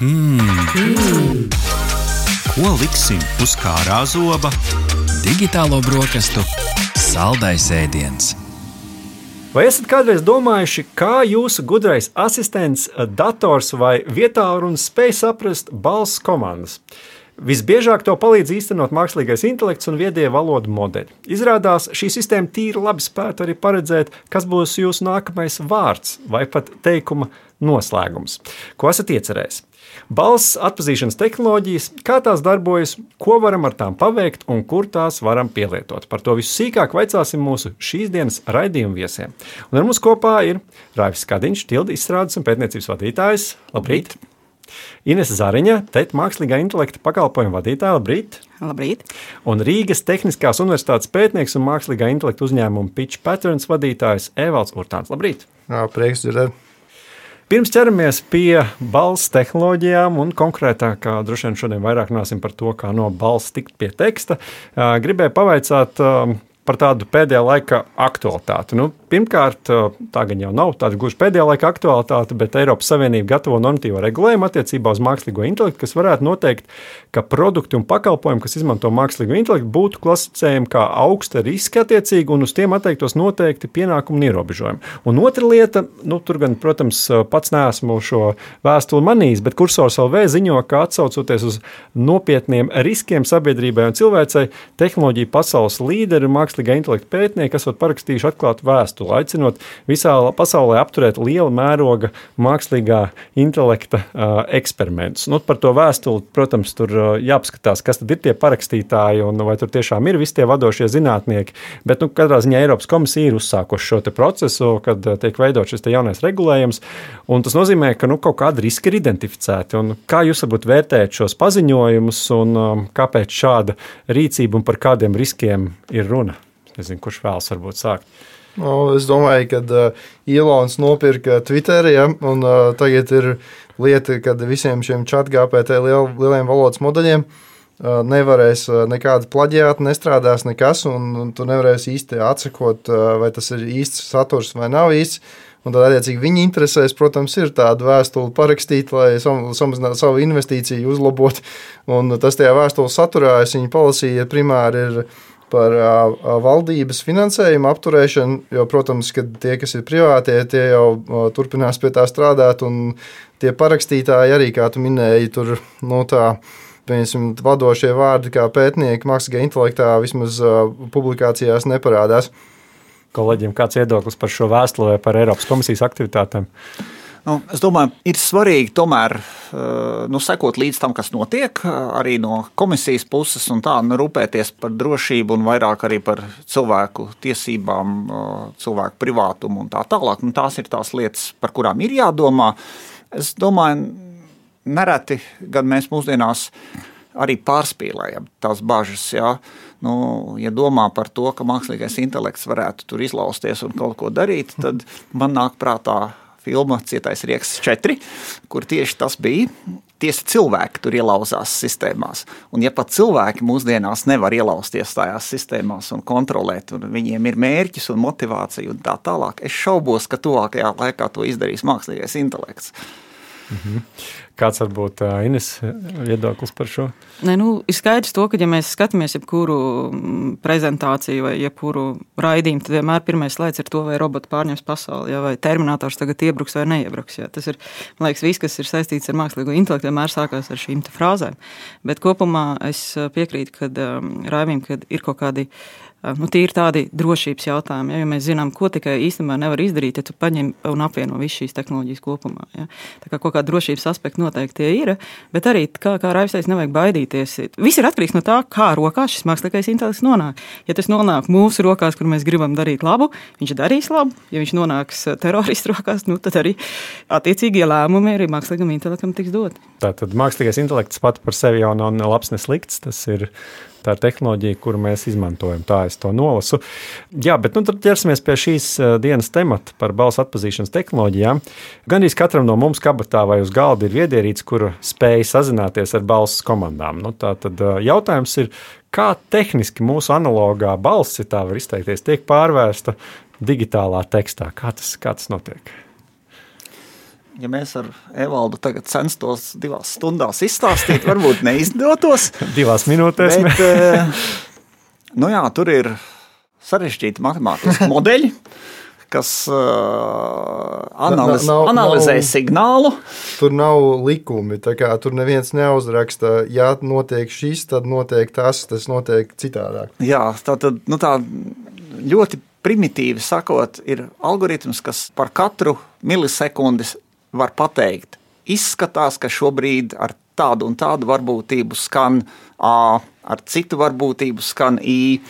Hmm. Ko liksim uz kārā zoba? Digitālo brokastu saldais ēdiens. Vai esat kādreiz domājuši, kā jūsu gudrais asistents, dators vai vietā runas spēj saprast balss komandas? Visbiežāk to palīdz īstenot mākslīgais intelekts un viedie valodu modeļi. Izrādās, šī sistēma tīri labi spētu arī paredzēt, kas būs jūsu nākamais vārds vai pat teikuma noslēgums, ko esat iecerējis. Balss atpazīšanas tehnoloģijas, kā tās darbojas, ko varam ar tām paveikt un kur tās varam pielietot. Par to visu sīkāk vaicāsim mūsu šīs dienas raidījuma viesiem. Un ar mums kopā ir Raivs Kadiņš, tildi izstrādes un pētniecības vadītājs. Labrīt! Ines Zariņa, TET mākslīgā intelekta pakalpojumu vadītāja. Labrīt! Labrīt! Un Rīgas Tehniskās Universitātes pētnieks un mākslīgā intelekta uzņēmuma Pitch Patterns vadītājs Evalds Urtāns. Labrīt! Jā, prieks dzirdēt! Pirms ķeramies pie balss tehnoloģijām, un konkrētāk, droši vien šodien vairāk runāsim par to, kā no balss tikt pie teksta, gribēju pavaicāt par tādu pēdējā laika aktualitāti. Nu, pirmkārt, tā gan jau nav tāda gluži pēdējā laika aktualitāte, bet Eiropas Savienība gatavo normatīvo regulējumu attiecībā uz mākslīgo intelektu, kas varētu noteikt, ka produkti un pakalpojumi, kas izmanto mākslīgo intelektu, būtu klasificējami kā augsta riska attiecīgi un uz tiem atteiktos noteikti pienākumu un ierobežojumi. Un otra lieta, nu, tur gan, protams, pats neesmu šo vēstuli manījis, bet kursors LV ziņo, ka atsaucoties uz nopietniem riskiem sabiedrībai un cilvēcei, tehnoloģija pasaules līderi mākslīgā mākslīgā intelekta pētnieki esat parakstījuši atklātu vēstuli, aicinot visā pasaulē apturēt liela mēroga mākslīgā intelekta uh, eksperimentus. Nu, par to vēstuli, protams, tur uh, jāapskatās, kas tad ir tie parakstītāji un vai tur tiešām ir visi tie vadošie zinātnieki. Bet nu, katrā ziņā Eiropas komisija ir uzsākuši šo procesu, kad uh, tiek veidots šis jaunais regulējums. Tas nozīmē, ka nu, kaut kādi riski ir identificēti. Un kā jūs varbūt vērtējat šos paziņojumus un um, kāpēc šāda rīcība un par kādiem riskiem ir runa? Nezinu, kurš vēlas varbūt sākt. Nu, es domāju, ka uh, Ilons nopirka Twitter, ja, un uh, tagad ir lieta, ka visiem šiem chatgāpētē liel, lieliem valodas modeļiem uh, nevarēs uh, nekāda plaģiāta, nestrādās nekas, un, un tu nevarēsi īsti atsakot, uh, vai tas ir īsts saturs vai nav īsts. Un tad, attiecīgi, viņa interesēs, protams, ir tādu vēstuli parakstīt, lai samazinātu savu investīciju, uzlabotu. Un tas tajā vēstules saturā, es viņu palasīju, primāri ir par uh, valdības finansējumu apturēšanu, jo, protams, ka tie, kas ir privātie, tie jau uh, turpinās pie tā strādāt, un tie parakstītāji arī, kā tu minēji, tur no nu, tā. Piemēram, vadošie vārdi, kā pētnieki, mākslīgā intelektā, vismaz uh, publikācijās neparādās. Kolēģiem kāds viedoklis par šo vēstuli vai par Eiropas komisijas aktivitātēm? Nu, es domāju, ir svarīgi tomēr eh, nu, sekot līdz tam, kas notiek, eh, arī no komisijas puses, un tā nu, rūpēties par drošību un vairāk arī par cilvēku tiesībām, eh, cilvēku privātumu un tā tālāk. Nu, tās ir tās lietas, par kurām ir jādomā. Es domāju, nereti gan mēs mūsdienās arī pārspīlējam tās bažas. Jā. Nu, ja domā par to, ka mākslīgais intelekts varētu tur izlausties un kaut ko darīt, tad man nāk prātā filma Cietais Rieks 4, kur tieši tas bija. Tiesa cilvēki tur ielauzās sistēmās. Un, ja pat cilvēki mūsdienās nevar ielausties tajās sistēmās un kontrolēt, un viņiem ir mērķis un motivācija un tā tālāk, es šaubos, ka tuvākajā laikā to izdarīs mākslīgais intelekts. Mhm. Kāds var būt Ines viedoklis par šo? Ne, nu, ir skaidrs, to, ka, ja mēs skatāmies jebkuru mm, prezentāciju vai jebkuru raidījumu, tad vienmēr pirmais slaids ir to, vai roboti pārņems pasauli, ja, vai terminators tagad iebruks vai neiebruks. Ja. Tas ir, man liekas, viss, kas ir saistīts ar mākslīgo intelektu, vienmēr sākās ar šīm frāzēm. Bet kopumā es piekrītu, ka um, Raivim, kad ir kaut kādi nu, tīri tādi drošības jautājumi. Ja, jo mēs zinām, ko tikai īstenībā nevar izdarīt, ja tu paņem un apvieno visu šīs tehnoloģijas kopumā. Ja. Tā kā kaut kāda drošības aspekta noteikti ir, bet arī, kā, kā Raivs teica, nevajag baidīties. Viss ir atkarīgs no tā, kā rokās šis mākslīgais intelekts nonāk. Ja tas nonāk mūsu rokās, kur mēs gribam darīt labu, viņš darīs labu. Ja viņš nonāks teroristu rokās, nu, tad arī attiecīgie lēmumi arī mākslīgam intelektam tiks doti. Tātad mākslīgais intelekts pats par sevi jau nav labs, ne slikts. Tas ir Tā ir tehnoloģija, kuru mēs izmantojam. Tā es to nolasu. Jā, bet nu, tad ķersimies pie šīs dienas temata par balsu atpazīšanas tehnoloģijām. Gan arī katram no mums kabatā vai uz galda ir viedierīce, kura spēj sazināties ar balss komandām. Nu, tā tad jautājums ir, kā tehniski mūsu analogā balss, ja tā var izteikties, tiek pārvērsta digitālā tekstā? Kā tas, kā tas notiek? Ja mēs ar Evaldu tagad censtos divās stundās izstāstīt, varbūt neizdotos. Divās minūtēs. Bet, eh, nu jā, tur ir sarežģīti matemātiski modeļi, kas uh, analiz, nav- analizē nav- signālu. Tur nav likumi. tā kā Tur neviens neuzraksta, ja notiek šis, tad notiek tas, tas notiek citādāk. Jā, tā tad nu, tā ļoti primitīvi sakot, ir algoritms, kas par katru milisekundi var pateikt. Izskatās, ka šobrīd ar tādu un tādu varbūtību skan A, ar citu varbūtību skan I,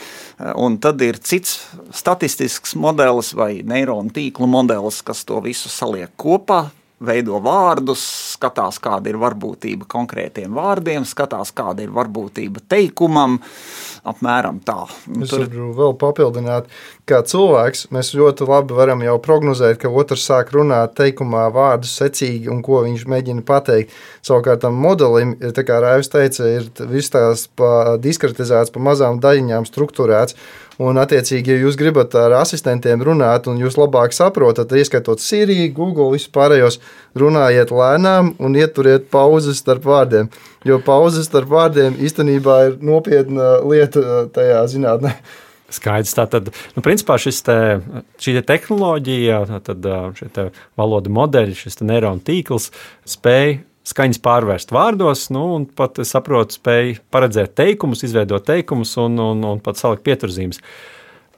un tad ir cits statistisks modelis vai neironu tīklu modelis, kas to visu saliek kopā. Veido vārdus, skatās, kāda ir varbūtība konkrētiem vārdiem, skatās, kāda ir varbūtība teikumam. Apmēram tā. Un Es varu vēl papildināt, kā cilvēks, mēs ļoti labi varam jau prognozēt, ka otrs sāk runāt teikumā vārdus secīgi un ko viņš mēģina pateikt. Savukārt tam modelim, kā Raivs teica, ir viss tās pa, diskretizēts pa mazām daļiņām, struktūrēts. Un, attiecīgi, ja jūs gribat ar asistentiem runāt, un jūs labāk saprotat, ieskaitot Siriju, Google, vispārējos, runājiet lēnām un ieturiet pauzes starp vārdiem. Jo pauzes starp vārdiem īstenībā ir nopietna lieta uh, tajā zinātnē. Skaidrs. Tātad, nu, principā te, šī te tehnoloģija, tad šie te valodu modeļi, šis neironu tīkls spēj skaņas pārvērst vārdos, nu, un pat saprotu, spēj paredzēt teikumus, izveidot teikumus un, un, un pat salikt pieturzīmes.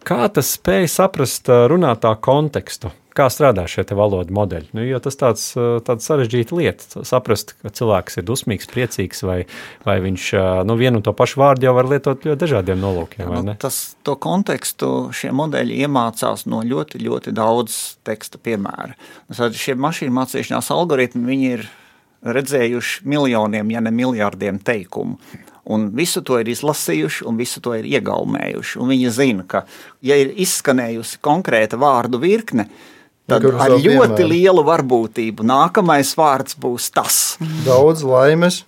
Kā tas spēj saprast ā, runātā kontekstu? Kā strādā šie valodu modeļi? Nu, jo tas tāds, tāds sarežģīta lieta. Saprast, ka cilvēks ir dusmīgs, priecīgs, vai, vai viņš nu, vienu un to pašu vārdu jau var lietot ļoti dažādiem nolūkiem. Nu, tas, to kontekstu šie modeļi iemācās no ļoti, ļoti daudz teksta piemēru. Tad šie mašīnu mācīšanās algoritmi viņi ir redzējuši miljoniem, ja ne miljardiem teikumu. Un visu to ir izlasījuši, un visu to ir iegaumējuši. Un viņi zina, ka, ja ir izskanējusi konkrēta vārdu virkne, tad Uz ar ļoti piemēru? lielu varbūtību nākamais vārds būs tas. Daudz laimes.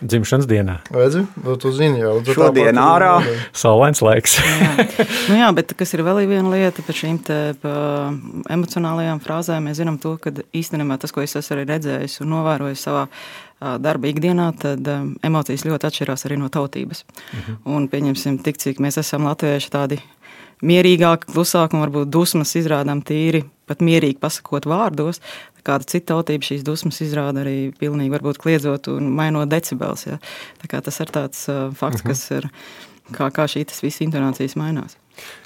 Dzimšanas dienā. Redzi, Nu, tu zini jau. tu Šodien ārā. Saulains laiks. nu jā, bet kas ir vēl viena lieta par šīm te, pa emocionālajām frāzēm, mēs zinām to, ka īstenībā tas, ko es esmu arī redzējis un novērojis savā darba ikdienā, tad emocijas ļoti atšķirās arī no tautības. Mhm. Un pieņemsim, tik cik mēs esam latvieši tādi mierīgāki, klusāki un varbūt dusmas izrādām tīri, pat mierīgi pasakot vārdos. Kāda cita tautība šīs dusmas izrāda arī pilnīgi varbūt kliedzot un mainot decibels. Ja? Tas ir tāds uh, fakts, kas ir, kā, kā šī tas viss intonācijas mainās.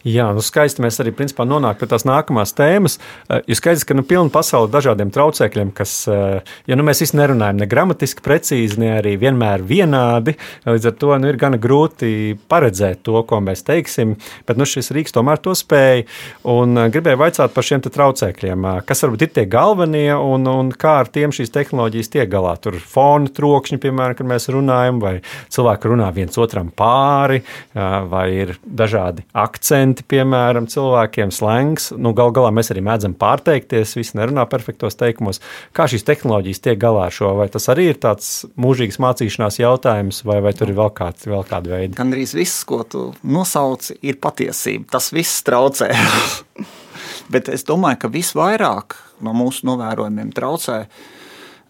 Jā, nu skaisti mēs arī principā nonākam pie tās nākamās tēmas. Eh, Ir skaidrs, ka nu, pilna pasaule dažādiem traucēkļiem, kas, eh, ja nu, mēs visi nerunājam ne gramatiski precīzi, ne arī vienmēr vienādi, līdz ar to nu, ir gana grūti paredzēt to, ko mēs teiksim, bet nu, šis rīks tomēr to spēja. Un eh, gribēju vaicāt par šiem traucēkļiem, kas varbūt ir tie galvenie un, un kā ar tiem šīs tehnoloģijas tiek galā. Tur fona trokšņi, piemēram, kad mēs runājam, vai cilvēki runā viens otram pāri, vai ir dažādi akcenti, piemēram, cilvēkiem slēngs. Nu, Galu galā mēs arī mēdzam pārteikties, visi nerunā perfektos teikumos. Kā šīs tehnoloģijas tiek galā ar šo? Vai tas arī ir tāds mūžīgs mācīšanās jautājums, vai, vai tur ir vēl, kāds, vēl kāda veida? Gan arī viss, ko tu nosauci, ir patiesība. Tas viss traucē. Bet es domāju, ka visvairāk no mūsu novērojumiem traucē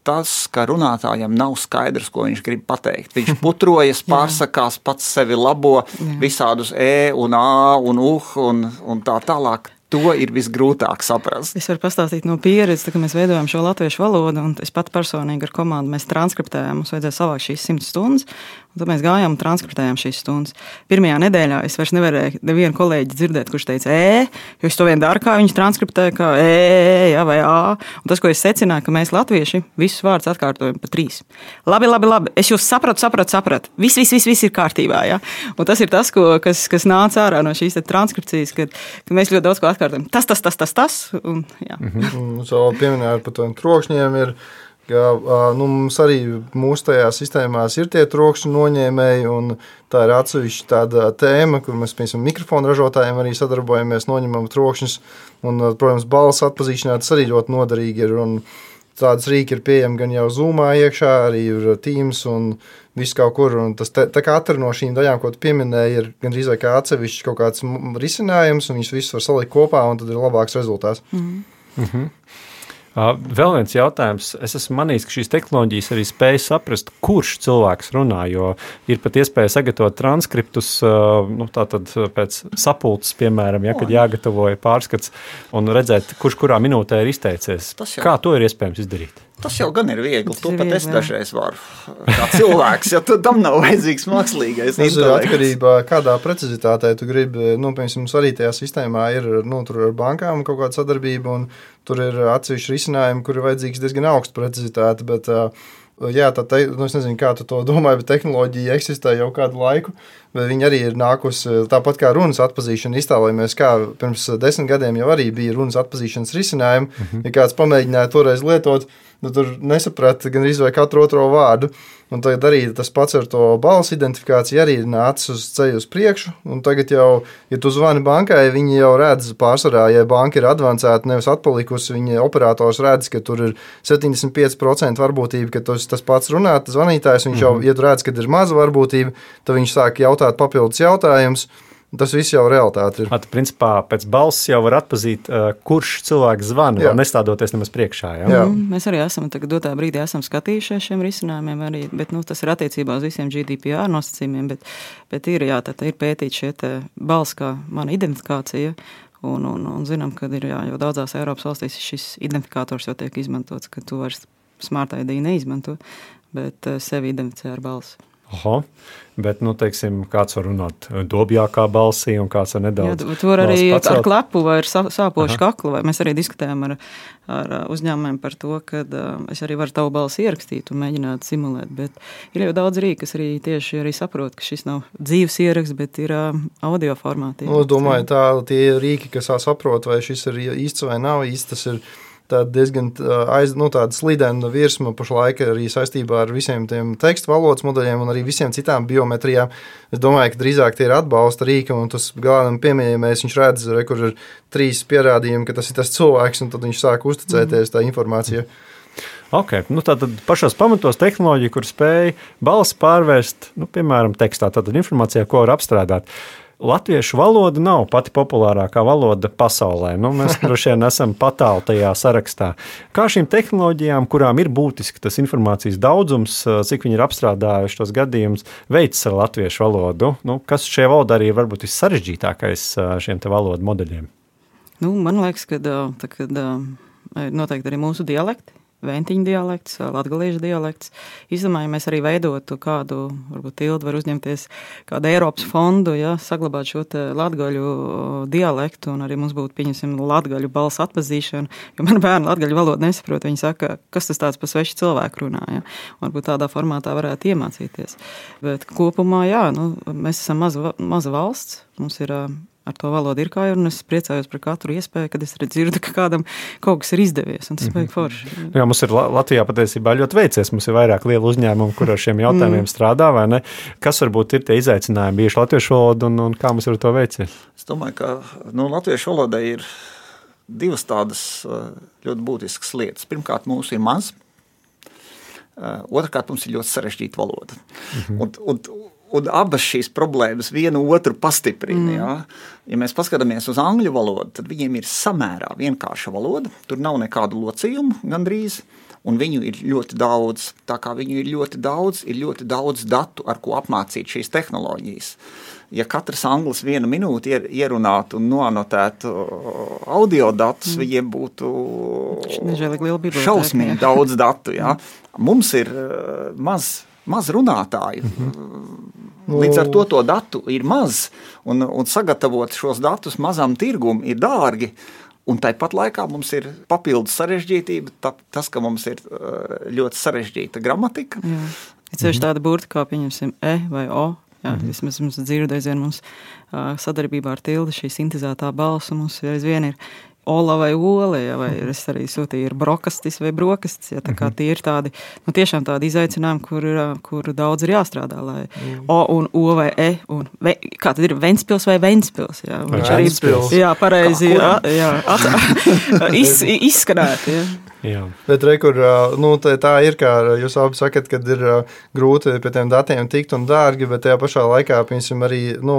tas, ka runātājam nav skaidrs, ko viņš grib pateikt. Viņš putrojas, pārsakās, pats sevi labo, visādus e, un a, un uh, un, un tā tālāk. To ir visgrūtāk saprast. Es varu pastāstīt no pieredzes, kad mēs veidojam šo latviešu valodu, un es pat personīgi ar komandu mēs transkriptējām. Mums vajadzēja savākt šīs simts stundas, un tad mēs gājām un transkriptējām šīs stundas. Pirmajā nedēļā es vairs nevarēju nevienu kolēģi dzirdēt, kurš teica, e, jo es to vien daru, kā viņš transkriptē, kā e, ja, vai a. Un tas, ko es secināju, ka mēs latvieši visus vārdus atkārtojam pa trīs. Labi, labi, labi. Es jūs sapratu, sapratu, sapratu. Viss, viss, viss, viss ir kārtībā. Ja? Un tas ir tas, ko, kas, kas nāca ārā no šīs transkripcijas, kad, kad mēs ļoti daudz ko atkārtojam. Tas, tas, tas, tas, tas. Un, jā. Un Jūs jau pieminējāt par tiem trokšņiem. Ir, ka, nu, mums arī mūsu tajā sistēmās ir tie trokšņu noņēmēji, un tā ir atsevišķa tāda tēma, kur mēs, piemēram, mikrofonu ražotājiem arī sadarbojamies, noņemam trokšņus. Un, protams, balss atpazīšanā tas arī ļoti noderīgi ir. Un, Tādas rīki ir pieejami gan jau Zoomā, iekšā, arī ir Teams un viss kaut kur. Un tas te, tā kā katra no šīm daļām, ko tu pieminēji, ir gandrīz vai kā atsevišķs kaut kāds risinājums, un viņus visus var salikt kopā, un tad ir labāks rezultāts. Vēl viens jautājums. Es esmu manījis, ka šīs tehnoloģijas arī spēj saprast, kurš cilvēks runā. Jo ir pat iespēja sagatavot transkriptus nu, pēc sapulces, piemēram, ja, kad jāgatavo pārskats un redzēt, kurš kurā minūtē ir izteicies. Kā to ir iespējams izdarīt? Tas jau gan ir viegli. Tas to pat viegli, es dažreiz varu. Kā cilvēks, ja tam nav vajadzīgs mākslīgais. Tas ir atkarībā no kādā precizitātē tu gribi. Nu, piemēram, arī tajā sistēmā ir nu, ar bankām kaut kāda sadarbība, un tur ir atsevišķi risinājumi, kur ir vajadzīgs diezgan augsts precizitāte. Bet, Jā, tā te, nu, es nezinu, kā tu to domā, bet tehnoloģija eksistē jau kādu laiku. Viņa arī ir nākusi tāpat kā runas atpazīšana. Iztēlojamies, kā pirms desmit gadiem jau arī bija runas atpazīšanas risinājumi. Mhm. -huh. Ja kāds pamēģināja toreiz lietot, nu, tur nesaprata gan arī katru otro vārdu. Un tagad arī tas pats ar to balsu identifikāciju arī ir nācis uz ceļa uz priekšu. Un tagad jau, ja tu zvani bankai, viņi jau redz pārsvarā, ja banka ir avansēta, nevis atpalikusi, viņa operators redz, ka tur ir 75% varbūtība, ka tas, tas pats runāt, zvanītājs, viņš mm -hmm. jau, mhm. ja tu redz, ka ir maza varbūtība, tad viņš sāk jautāt papildus jautājumus. Tas viss jau ir realitāte. Ir. At, principā pēc balss jau var atpazīt, uh, kurš cilvēks zvana, nestādoties nemaz priekšā. Ja? Jā. Mm, mēs arī esam dotā brīdī esam skatījušies šiem risinājumiem, arī, bet nu, tas ir attiecībā uz visiem GDPR nosacījumiem. Bet, bet ir, jā, ir pētīts šie balss kā mana identifikācija. Un, un, un zinām, ka ir jā, jau daudzās Eiropas valstīs šis identifikators jau tiek izmantots, ka tu vairs smart ID neizmanto, bet uh, sevi identificē ar balsi. Aha, bet, nu, teiksim, kāds var runāt dobjākā balsī, un kāds var nedaudz. Jā, tur arī ar klepu vai ar sāpošu kaklu, vai mēs arī diskutējam ar, ar uzņēmumiem par to, ka uh, es arī varu tavu balsi ierakstīt un mēģināt simulēt, bet ir jau daudz rīku, kas arī tieši arī saprot, ka šis nav dzīves ieraksts, bet ir uh, audio formātī. Nu, es domāju, tā tie rīki, kas saprot, vai šis ir īsts vai nav īsts, tas ir tāda diezgan aiz, nu, slīdena virsma pašlaik arī saistībā ar visiem tiem tekstu valodas modeļiem un arī visiem citām biometrijām. Es domāju, ka drīzāk tie ir atbalsta rīka, un tas galvenam piemējamais viņš redz, re, kur ir trīs pierādījumi, ka tas ir tas cilvēks, un tad viņš sāk uzticēties tā informācija. Okay. Nu, tātad pašos pamatos tehnoloģija, kur spēj balsi pārvērst, nu, piemēram, tekstā, tātad informācijā, ko var apstrādāt. Uh, Latviešu valoda nav pati populārākā valoda pasaulē. Nu, mēs droši vien esam patālu tajā sarakstā. Kā šīm tehnoloģijām, kurām ir būtiski tas informācijas daudzums, cik viņi ir apstrādājuši tos gadījumus, veids ar latviešu valodu? Nu, kas šajā valodā arī ir varbūt vissarežģītākais šiem valodu modeļiem? Nu, man liekas, ka noteikti arī mūsu dialekti ventiņu dialekts, latgaliešu dialekts. Izdomāju, mēs arī veidotu kādu, varbūt tildu var uzņemties kādu Eiropas fondu, ja, saglabāt šo latgaļu dialektu, un arī mums būtu, pieņemsim, latgaļu balss atpazīšana, jo man bērni latgaļu valodu nesaprot, viņi saka, kas tas tāds pa svešu cilvēku runā, ja. Varbūt tādā formātā varētu iemācīties. Bet kopumā, jā, nu, mēs esam maza, maza valsts, mums ir ar to valodu ir kā jau, un es priecājos par katru iespēju, kad es dzirdu, ka kādam kaut kas ir izdevies, un tas mm -hmm. forši. Jā, mums ir Latvijā patiesībā ļoti veicies, mums ir vairāk lielu uzņēmumu, kur ar šiem jautājumiem mm. strādā, vai ne? Kas varbūt ir tie izaicinājumi bijuši latviešu valodu, un, un kā mums ir to veicies? Es domāju, ka nu, latviešu valodai ir divas tādas ļoti būtiskas lietas. Pirmkārt, mūsu ir maz, Otrakārt, mums ir ļoti sarežģīta valoda. Mm -hmm. un, un, un abas šīs problēmas vienu otru pastiprina. Mm. Ja? ja mēs paskatāmies uz angļu valodu, tad viņiem ir samērā vienkārša valoda. Tur nav nekādu locījumu gandrīz. Un viņu ir ļoti daudz. Tā kā viņu ir ļoti daudz, ir ļoti daudz datu, ar ko apmācīt šīs tehnoloģijas. Ja katrs anglis vienu minūti ier, ierunātu un noanotētu audio datus, mm. viņiem būtu šausmīgi daudz datu. Ja? Mums ir uh, maz maz runātāju. Mm -hmm. Līdz ar to to datu ir maz, un, un sagatavot šos datus mazam tirgum ir dārgi. Un tāpat laikā mums ir papildus sarežģītība, tā, tas, ka mums ir ļoti sarežģīta gramatika. Ir ceļš tāda burta kā, pieņemsim, E vai O. Jā, mm -hmm. Vismaz mums dzirdēja, mums sadarbībā ar tildu šī sintēzētā balss mums aizvien ir Ola vai Ola, ja, vai es arī sūtīju ar brokastis vai brokastis. Ja, tā kā mhm. tie ir tādi, nu, tiešām tādi izaicinājumi, kur, ir, kur daudz ir jāstrādā, lai mm. O un O vai E, un ve, kā tad ir Ventspils vai Ventspils, ja, viņš arī, jā, pareizi, jā, jā, at, iz, izskanēt, ja. Jā. Bet re, kur, nu, tā, tā ir, kā jūs abi sakat, kad ir grūti pie tiem datiem tikt un dārgi, bet tajā pašā laikā, piemēram, arī, nu,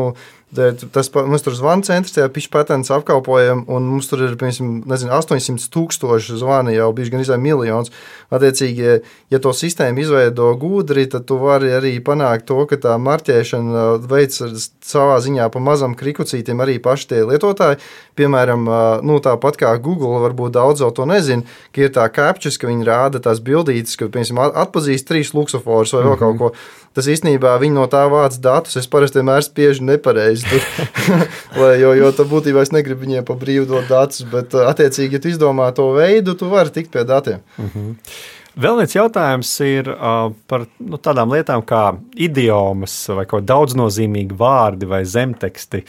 Tas mums tur zvana centrs, tajā pišķi patents apkalpojam, un mums tur ir, piemēram, nezinu, 800 tūkstoši zvani jau bijuši gan izvēl miljons. Attiecīgi, ja to sistēmu izveido gudri, tad tu vari arī panākt to, ka tā marķēšana veids savā ziņā pa mazam krikucītim arī paši tie lietotāji. Piemēram, nu, tāpat kā Google, varbūt daudz jau to nezina, ka ir tā captures, ka viņi rāda tās bildītes, ka, piemēram, atpazīst trīs luksusforus vai vēl mm -hmm. kaut ko. Tas īstenībā viņi no tā vāc datus. Es parasti vienmēr spiežu nepareizi. Lai, jo, jo tu būtībā es negribu viņiem pa brīvu dot datus, bet attiecīgi, ja tu izdomā to veidu, tu vari tikt pie datiem. Mm -hmm. Vēl viens jautājums ir uh, par nu, tādām lietām kā idiomas vai kaut daudznozīmīgi vārdi vai zemteksti.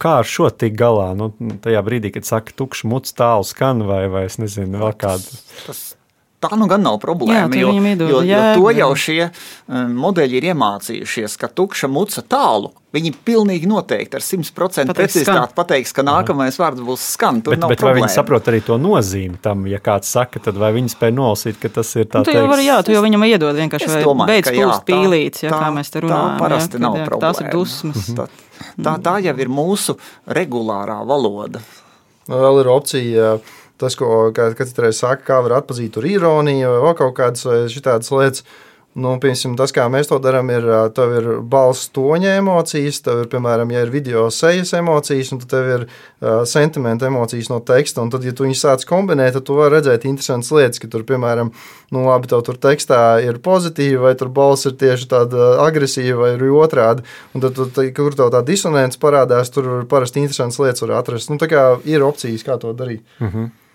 Kā ar šo tik galā? Nu, tajā brīdī, kad saka, tukšs muts tālu skan vai, vai es nezinu, vēl kādu. Tas, tas Tā nu gan nav problēma. Jā, jo, iedod, jo, jā, jo to jau šie um, modeļi ir iemācījušies, ka tukša muca tālu. Viņi pilnīgi noteikti ar 100% precizitāti pateiks, ka nākamais Aha. vārds būs skan. Bet, bet vai viņi saprot arī to nozīmi tam, ja kāds saka, tad vai viņi spēj nolasīt, ka tas ir tā? Nu, vari, jā, tu jau viņam iedod vienkārši domāju, beidz pūst pīlīts, ja, tā, kā mēs te runājam. Tā parasti jā, nav jā, problēma. Tās ir dusmas. tā, tā, tā jau ir mūsu regulārā valoda. Vēl ir opcija tas, ko katrs reiz saka, kā var atpazīt tur ironiju vai kaut kādas šādas lietas. Nu, piemēram, tas, kā mēs to darām, ir, tev ir balss toņa emocijas, tev ir, piemēram, ja ir video sejas emocijas, un tev ir uh, sentimenta emocijas no teksta. Un tad, ja tu viņus sāc kombinēt, tad tu vari redzēt interesantas lietas, ka tur, piemēram, nu, labi, tev tur tekstā ir pozitīva, vai tur balss ir tieši tāda agresīva, vai arī otrādi. Un tad, tu, kur tev tā disonance parādās, tur parasti interesantas lietas var atrast. Nu, tā kā ir opcijas, kā to darīt. Mm -hmm.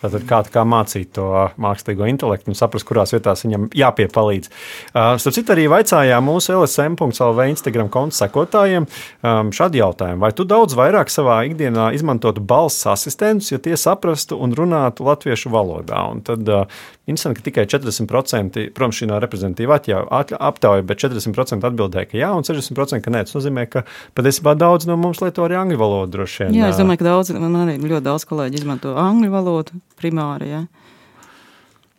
Tātad kā, kā mācīt to mākslīgo intelektu un saprast, kurās vietās viņam jāpiepalīdz. Uh, starp citu, arī vaicājām mūsu LSM.CLV Instagram konta sekotājiem um, šādu jautājumu. Vai tu daudz vairāk savā ikdienā izmantotu balss asistentus, ja tie saprastu un runātu latviešu valodā? Un tad uh, interesanti, ka tikai 40%, protams, šī nav reprezentatīva aptauja, bet 40% atbildēja, ka jā, un 60% ka nē. Tas nozīmē, ka patiesībā daudz no mums lieto arī angļu valodu droši vien. Jā, es domāju, ka daudz, man arī ļoti daudz kolēģi izmanto angļu valodu primāri.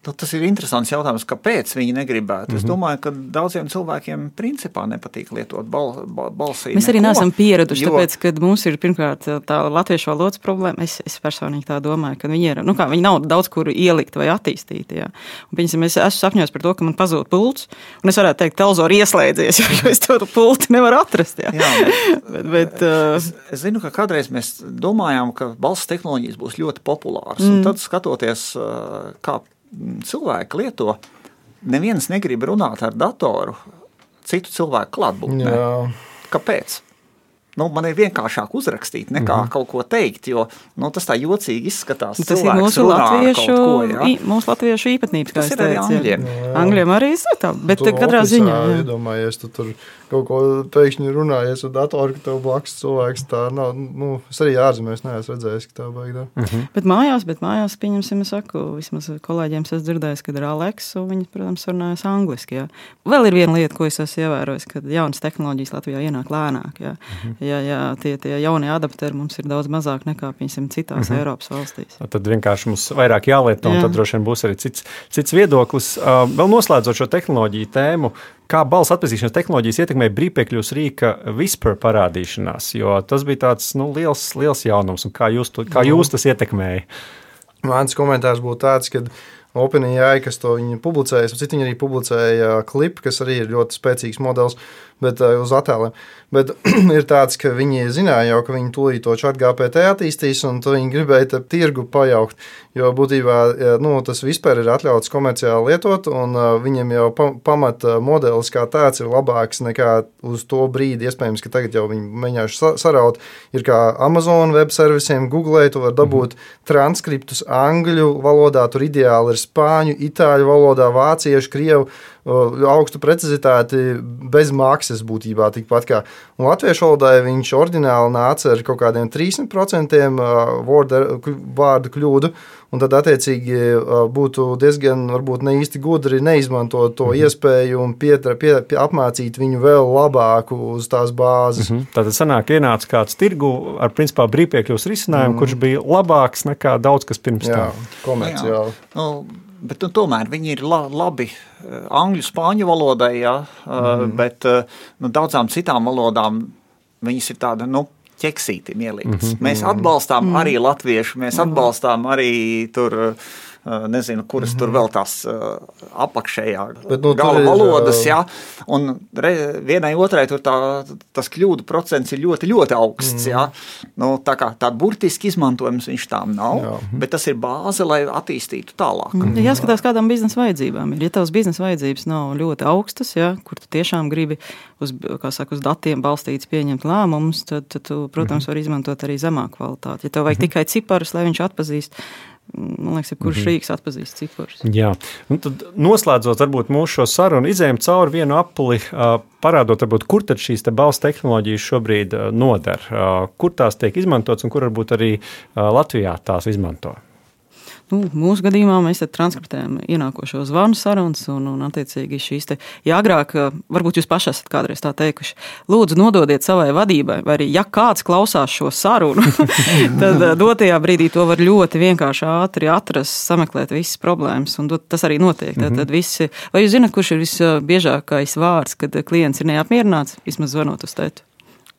Ja? Nu, tas ir interesants jautājums, kāpēc viņi negribētu. Mm -hmm. Es mhm. domāju, ka daudziem cilvēkiem principā nepatīk lietot bal, bal, balsī. Mēs neko, arī neesam pieraduši, jo... tāpēc, ka mums ir pirmkārt tā latviešu valodas problēma. Es, es personīgi tā domāju, ka viņi, ir, nu kā, viņi nav daudz kur ielikt vai attīstīt. Ja. Piņasim, es esmu sapņojis par to, ka man pazūd pults, un es varētu teikt, telzori ieslēdzies, jo es to pulti nevaru atrast. Ja. Jā, bet, bet, uh... es, es zinu, ka kādreiz mēs domājām, ka balss tehnoloģijas būs ļoti populāras, mm. un tad skatoties, uh, kā cilvēki lieto, neviens negrib runāt ar datoru citu cilvēku klātbūtnē. Kāpēc? Nu, man ir vienkāršāk uzrakstīt, nekā mm -hmm. kaut ko teikt, jo nu, tas tā jocīgi izskatās. Tas ir mūsu latviešu, ko, ja? mūsu latviešu īpatnības. Tas ir arī angļiem. Angļiem arī ir tā, bet katrā ziņā. Iedomājies, tu tur kaut ko pēkšņi runājies ar datoru, ka tev blakus cilvēks tā nav. Nu, es arī ārzemēs neesmu redzējis, ka tā baigta. Uh -huh. Bet mājās, bet mājās, pieņemsim, es saku, vismaz kolēģiem es dzirdēju, kad ir Aleks, un viņi, protams, runājas angliski. Jā. Vēl ir viena lieta, ko es esmu ievērojis, kad jaunas tehnoloģijas Latvijā ienāk lēnāk. Jā. Uh -huh. Jā, jā, tie, tie jaunie adapteri mums ir daudz mazāk nekā, piemēram, citās uh mhm. -huh. Eiropas valstīs. Tad vienkārši mums vairāk jālieto, un jā. tad droši vien būs arī cits, cits viedoklis. Vēl noslēdzot šo tehnoloģiju tēmu, kā balss atpazīšanas tehnoloģijas ietekmē brīvpiekļuvas rīka vispār parādīšanās, jo tas bija tāds nu, liels, liels jaunums, un kā jūs, to, kā jūs tas ietekmēja? Mans komentārs būtu tāds, ka OpenAI, kas to publicēja, citu viņi arī publicēja klipu, kas arī ir ļoti spēcīgs modelis, bet uz attēliem. Bet ir tāds, ka viņi zināja jau, ka viņi tūlīt to čatu GPT attīstīs, un viņi gribēja tirgu pajaukt. Jo būtībā nu, tas vispār ir atļauts komerciāli lietot, un viņam jau pamata modelis kā tāds ir labāks nekā uz to brīdi. Iespējams, ka tagad jau viņi mēģināšu saraut. Ir kā Amazon web servisiem, Google, tu vari dabūt mm. transkriptus angļu valodā, tur ideāli ir spāņu, itāļu valodā, vāciešu, krievu augstu precizitāti bez maksas būtībā tikpat kā. Un latviešu valodai viņš oriģināli nāca ar kaut kādiem 30% vārdu kļūdu. Un tad, attiecīgi, būtu diezgan varbūt, ne īsti gudri neizmantot to mm -hmm. iespēju un pietra, pie, pie, apmācīt viņu vēl labāk uz tās bāzes. Mm -hmm. Tad sanāk, ienāca kāds tirgu ar principā brīvpiekļuvas risinājumu, mm -hmm. kurš bija labāks nekā daudz kas pirms jā, tam. Komerciāli. Nu, bet nu, tomēr viņi ir la, labi angļu, spāņu valodai, jā, mm -hmm. bet nu, daudzām citām valodām viņas ir tāda. Nu, ķeksītim ielikts. Mm -hmm. Mēs atbalstām mm -hmm. arī latviešu, mēs atbalstām arī tur. Nezinu, kuras mm -hmm. tur mhm. vēl tās uh, apakšējā Bet, nu, gala valodas, ir, jā. Un re, vienai otrai tur tā, tas kļūdu procents ir ļoti, ļoti augsts, mm. jā. Nu, tā kā tā burtiski izmantojums viņš tām nav, jā. bet tas ir bāze, lai attīstītu tālāk. Mm. Jāskatās, kādām biznesa vajadzībām ir. Ja tavs biznesa vajadzības nav ļoti augstas, jā, kur tu tiešām gribi uz, saka, uz datiem balstīts pieņemt lēmumus, tad, tad tu, protams, var izmantot arī zemāku kvalitāti. Ja tev vajag mhm. tikai ciparus, lai viņš atpazīst, man liekas, kurš mm -hmm. rīks atpazīst ciparus. Jā, un tad noslēdzot varbūt mūsu šo sarunu, izējām cauri vienu apli, parādot, varbūt, kur tad šīs te balss tehnoloģijas šobrīd noder, kur tās tiek izmantotas un kur varbūt arī Latvijā tās izmanto. Nu, mūsu gadījumā mēs transkriptējam ienākošo zvanu sarunas, un, un attiecīgi šīs te, ja agrāk, varbūt jūs paši esat kādreiz tā teikuši, lūdzu, nododiet savai vadībai, vai arī, ja kāds klausās šo sarunu, tad dotajā brīdī to var ļoti vienkārši ātri atrast, sameklēt visas problēmas, un tas arī notiek. Tad, tad visi, vai jūs zinat, kurš ir visbiežākais vārds, kad klients ir neapmierināts, vismaz zvanot uz tētu?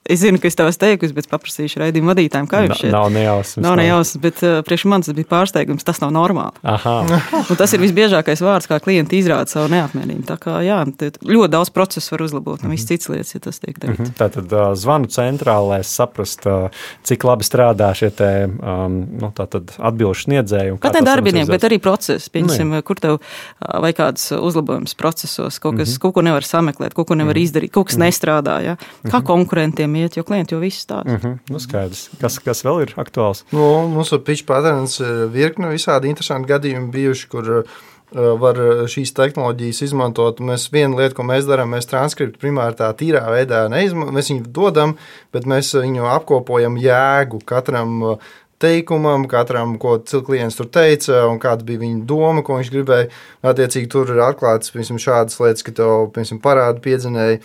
Es zinu, ka es esmu teikusi, bet paprasīšu raidījumu vadītājiem, kā jums šķiet. Nav nejausmas. Nav nejausmas, bet uh, priekš manis tas bija pārsteigums. Tas nav normāli. Tas ir visbiežākais vārds, kā klienti izrāda savu neapmierinātību. Tā kā jā, ļoti daudz procesu var uzlabot, un mm -hmm. viss cits lietas, ja tas tiek darīts. Mm -hmm. Tātad uh, zvanu centrālē saprast, uh, cik labi strādā šie te, um, nu, atbilžu sniedzēji. Pat ne darbinieki, bet arī procesi. Pieņemsim, nu, kur tev uh, vai kāds uzlabojums procesos, kaut, kas, mm -hmm. kaut ko nevar sameklēt, kaut ko nevar mm -hmm. izdarīt, kaut kas mm -hmm. nestrādā. Ja? Kā mm -hmm. konkurentiem klientiem iet, jo klienti jau viss stāsta. Mm -hmm. nu, skaidrs. Kas, kas vēl ir aktuāls? Nu, mums ar pitch patterns ir virkne visādi interesanti gadījumi bijuši, kur uh, var šīs tehnoloģijas izmantot. Mēs viena lieta, ko mēs darām, mēs transkriptu primāri tā tīrā veidā neizmantojam. Mēs viņu dodam, bet mēs viņu apkopojam jēgu katram teikumam, katram, ko klients tur teica, un kāda bija viņa doma, ko viņš gribēja. Attiecīgi, tur ir atklāts piemēram, šādas lietas, ka tev piemēram, parāda piedzinēji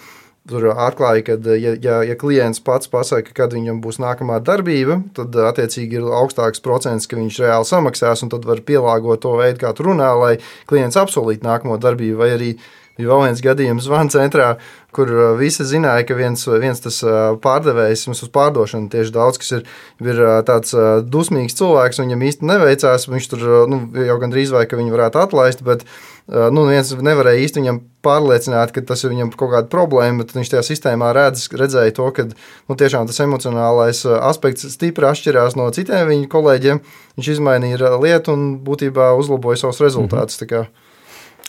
Tur atklāja, ka, ja, ja, ja klients pats pasaka, kad viņam būs nākamā darbība, tad attiecīgi ir augstāks procents, ka viņš reāli samaksās, un tad var pielāgot to veidu, kā tu runā, lai klients apsolītu nākamo darbību. Vai arī bija vēl viens gadījums zvanu centrā, kur uh, visi zināja, ka viens, viens tas uh, pārdevējs mums uz pārdošanu tieši daudz, kas ir, ir uh, tāds dusmīgs cilvēks, un viņam īsti neveicās, viņš tur nu, jau gandrīz vai ka viņu varētu atlaist, bet nu, viens nevarēja īsti viņam pārliecināt, ka tas ir viņam kaut kāda problēma, bet viņš tajā sistēmā redz, redzēja to, ka nu, tiešām tas emocionālais aspekts stipri atšķirās no citiem viņa kolēģiem. Viņš izmainīja lietu un būtībā uzlaboja savus rezultātus. Mm -hmm.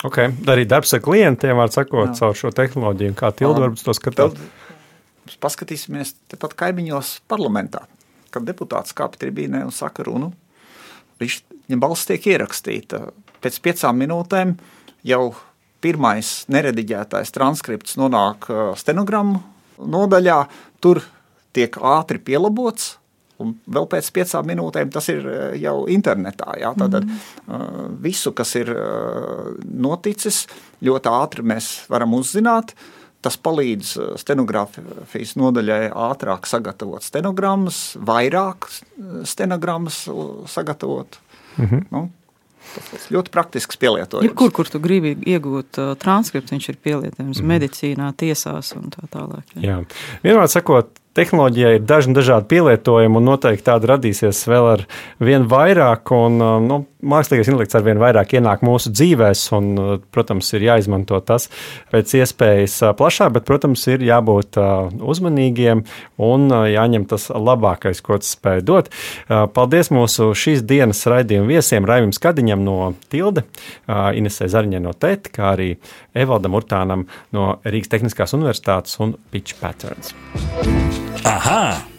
Okay. Arī darbs ar klientiem, var sakot, caur šo tehnoloģiju. Kā Tilda varbūt to skatās? Paskatīsimies tepat kaimiņos parlamentā, kad deputāts kāpj tribīnē un saka runu. Viņa balss tiek ierakstīta pēc piecām minūtēm jau pirmais nerediģētais transkripts nonāk stenogrammu nodaļā, tur tiek ātri pielabots. Un vēl pēc piecām minūtēm tas ir uh, jau internetā. Jā, tātad mm -hmm. visu, kas ir noticis, ļoti ātri mēs varam uzzināt. Tas palīdz stenogrāfijas nodaļai ātrāk sagatavot stenogrammas, vairāk stenogrammas sagatavot. Mm -hmm. nu, Tas ļoti praktisks pielietojums. Jebkur, kur tu gribi iegūt uh, transkriptu, viņš ir pielietojams mm. medicīnā, tiesās un tā tālāk. Jā. Jā. Vienmēr sakot, tehnoloģijai ir dažni dažādi pielietojumi, un noteikti tāda radīsies vēl ar vien vairāk. Un, um, nu, mākslīgais intelekts ar vien vairāk ienāk mūsu dzīvēs, un, uh, protams, ir jāizmanto tas pēc iespējas uh, plašāk, bet, protams, ir jābūt uh, uzmanīgiem un jāņem tas labākais, ko tas spēj dot. Paldies mūsu šīs dienas raidījuma viesiem, Raivim Skadiņam no Tilde, Inesē Zariņai no TET, kā arī Evaldam Urtānam no Rīgas Tehniskās Universitātes un Pitch Patterns. Aha!